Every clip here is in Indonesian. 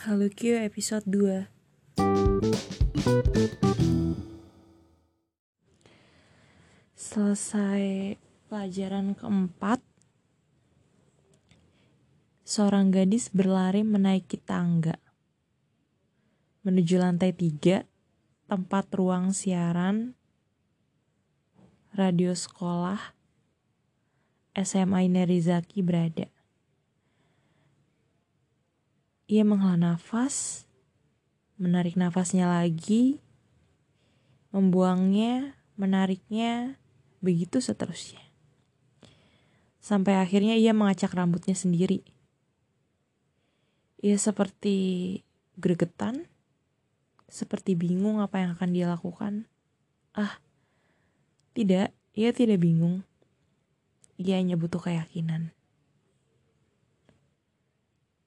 Halo Q episode 2 Selesai pelajaran keempat Seorang gadis berlari menaiki tangga. Menuju lantai tiga Tempat ruang siaran Radio sekolah SMA Inerizaki berada ia menghela nafas, menarik nafasnya lagi, membuangnya, menariknya, begitu seterusnya. Sampai akhirnya ia mengacak rambutnya sendiri. Ia seperti gregetan, seperti bingung apa yang akan dia lakukan. Ah, tidak, ia tidak bingung. Ia hanya butuh keyakinan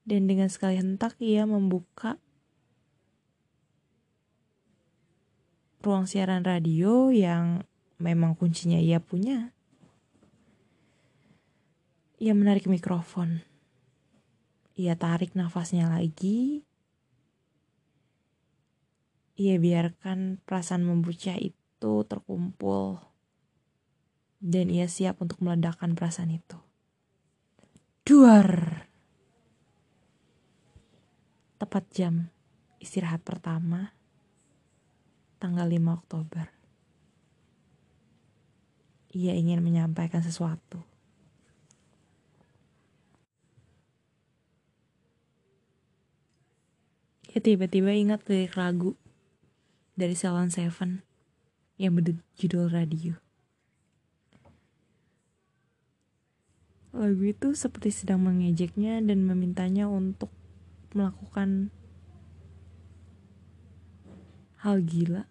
dan dengan sekali hentak ia membuka ruang siaran radio yang memang kuncinya ia punya. Ia menarik mikrofon. Ia tarik nafasnya lagi. Ia biarkan perasaan membucah itu terkumpul. Dan ia siap untuk meledakkan perasaan itu. Duar! Tepat jam istirahat pertama tanggal 5 Oktober. Ia ingin menyampaikan sesuatu. Ia tiba-tiba ingat lirik lagu dari Salon Seven yang berjudul Radio. Lagu itu seperti sedang mengejeknya dan memintanya untuk melakukan hal gila,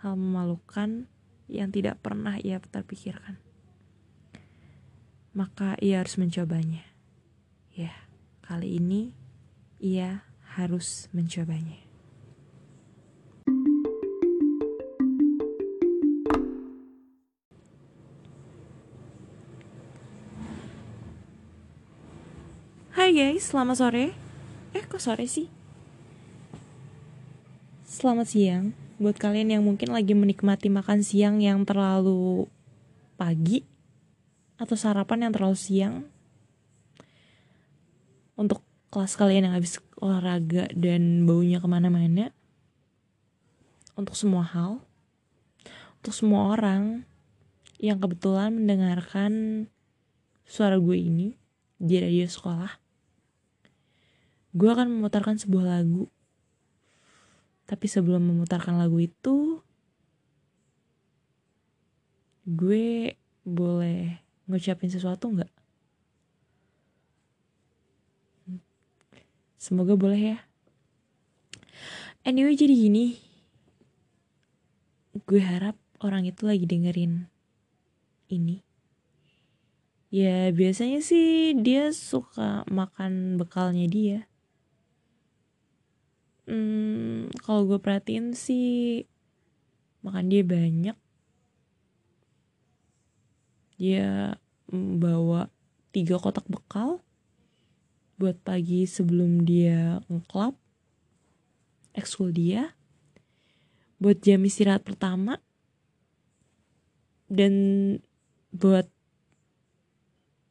hal memalukan yang tidak pernah ia terpikirkan. Maka ia harus mencobanya. Ya, kali ini ia harus mencobanya. Hai guys, selamat sore kok sore sih? Selamat siang. Buat kalian yang mungkin lagi menikmati makan siang yang terlalu pagi atau sarapan yang terlalu siang untuk kelas kalian yang habis olahraga dan baunya ke mana-mana untuk semua hal untuk semua orang yang kebetulan mendengarkan suara gue ini di radio sekolah gue akan memutarkan sebuah lagu. Tapi sebelum memutarkan lagu itu, gue boleh ngucapin sesuatu nggak? Semoga boleh ya. Anyway jadi gini, gue harap orang itu lagi dengerin ini. Ya biasanya sih dia suka makan bekalnya dia hmm, kalau gue perhatiin sih makan dia banyak. Dia bawa tiga kotak bekal buat pagi sebelum dia ngeklap ekskul dia buat jam istirahat pertama dan buat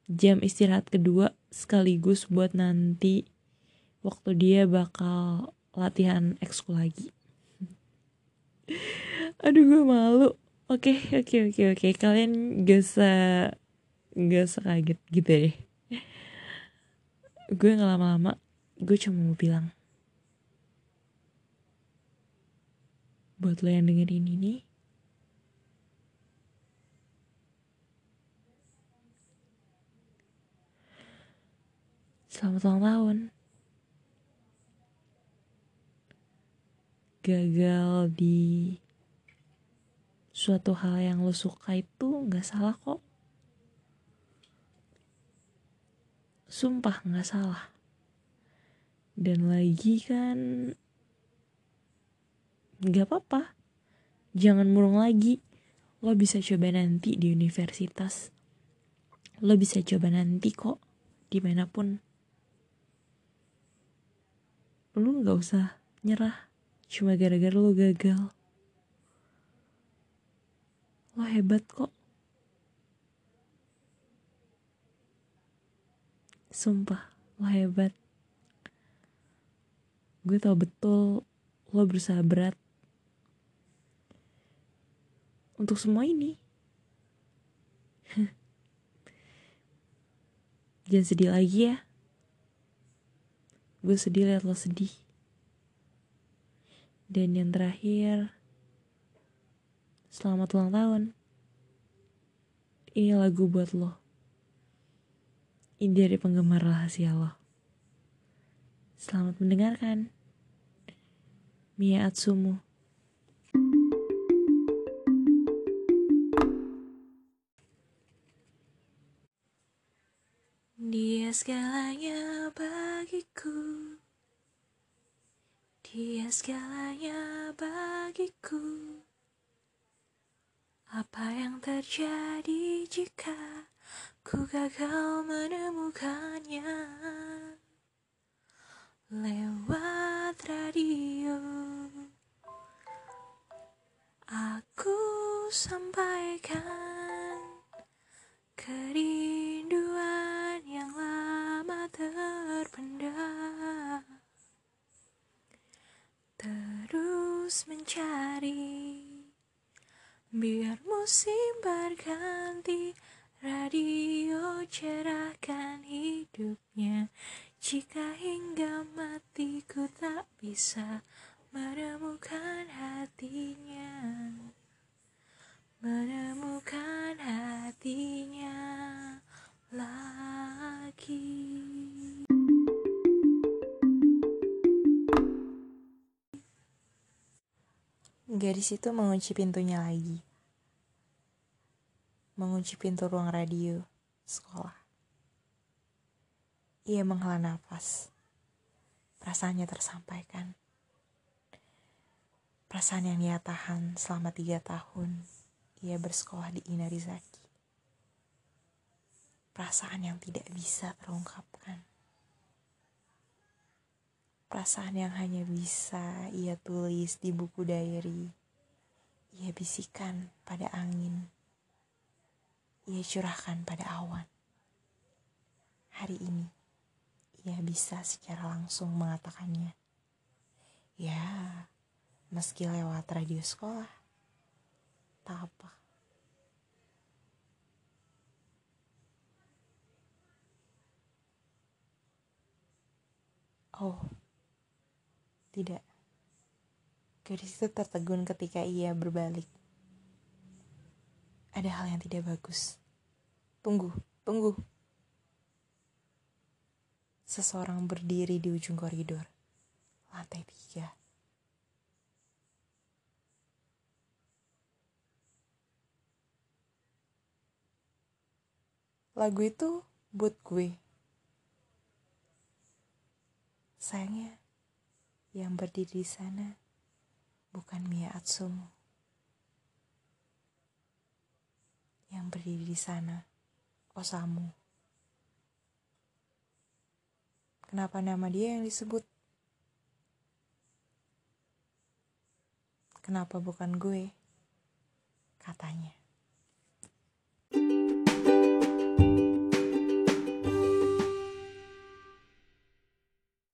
jam istirahat kedua sekaligus buat nanti waktu dia bakal latihan ekskul lagi. Aduh gue malu. Oke oke oke oke. Kalian gak usah gak usah kaget gitu deh gue gak lama-lama gue cuma mau bilang buat lo yang dengerin ini Selamat ulang tahun. Gagal di suatu hal yang lo suka itu nggak salah kok. Sumpah nggak salah. Dan lagi kan nggak apa-apa. Jangan murung lagi. Lo bisa coba nanti di universitas. Lo bisa coba nanti kok di mana pun. Lu nggak usah nyerah cuma gara-gara lu gagal. Lo hebat kok. Sumpah lo hebat. Gue tau betul lo berusaha berat untuk semua ini. Jangan sedih lagi ya. Gue sedih liat lo sedih dan yang terakhir selamat ulang tahun. Ini lagu buat lo. Ini dari penggemar rahasia lo. Selamat mendengarkan. Mia Atsumu Dia segalanya bagiku Dia segalanya bagiku. Apa yang terjadi jika ku gagal menemukannya? Lewat radio. Aku sampaikan kerinduan yang lama terpendam Terus mencari. Biar musim berganti Radio cerahkan hidupnya. Jika hingga mati ku tak bisa Menemukan hatinya. Menemukan hatinya Gadis itu mengunci pintunya lagi. Mengunci pintu ruang radio sekolah. Ia menghela nafas. Perasaannya tersampaikan. Perasaan yang ia tahan selama tiga tahun. Ia bersekolah di Inarizaki. Perasaan yang tidak bisa terungkapkan. Perasaan yang hanya bisa ia tulis di buku diary. Ia bisikan pada angin. Ia curahkan pada awan. Hari ini, ia bisa secara langsung mengatakannya. Ya, meski lewat radio sekolah. Tak apa. Oh, tidak. Gadis itu tertegun ketika ia berbalik. Ada hal yang tidak bagus. Tunggu, tunggu. Seseorang berdiri di ujung koridor. Lantai tiga. Lagu itu buat gue. Sayangnya, yang berdiri di sana bukan Mia Atsumu. Yang berdiri di sana Osamu. Kenapa nama dia yang disebut? Kenapa bukan gue? Katanya.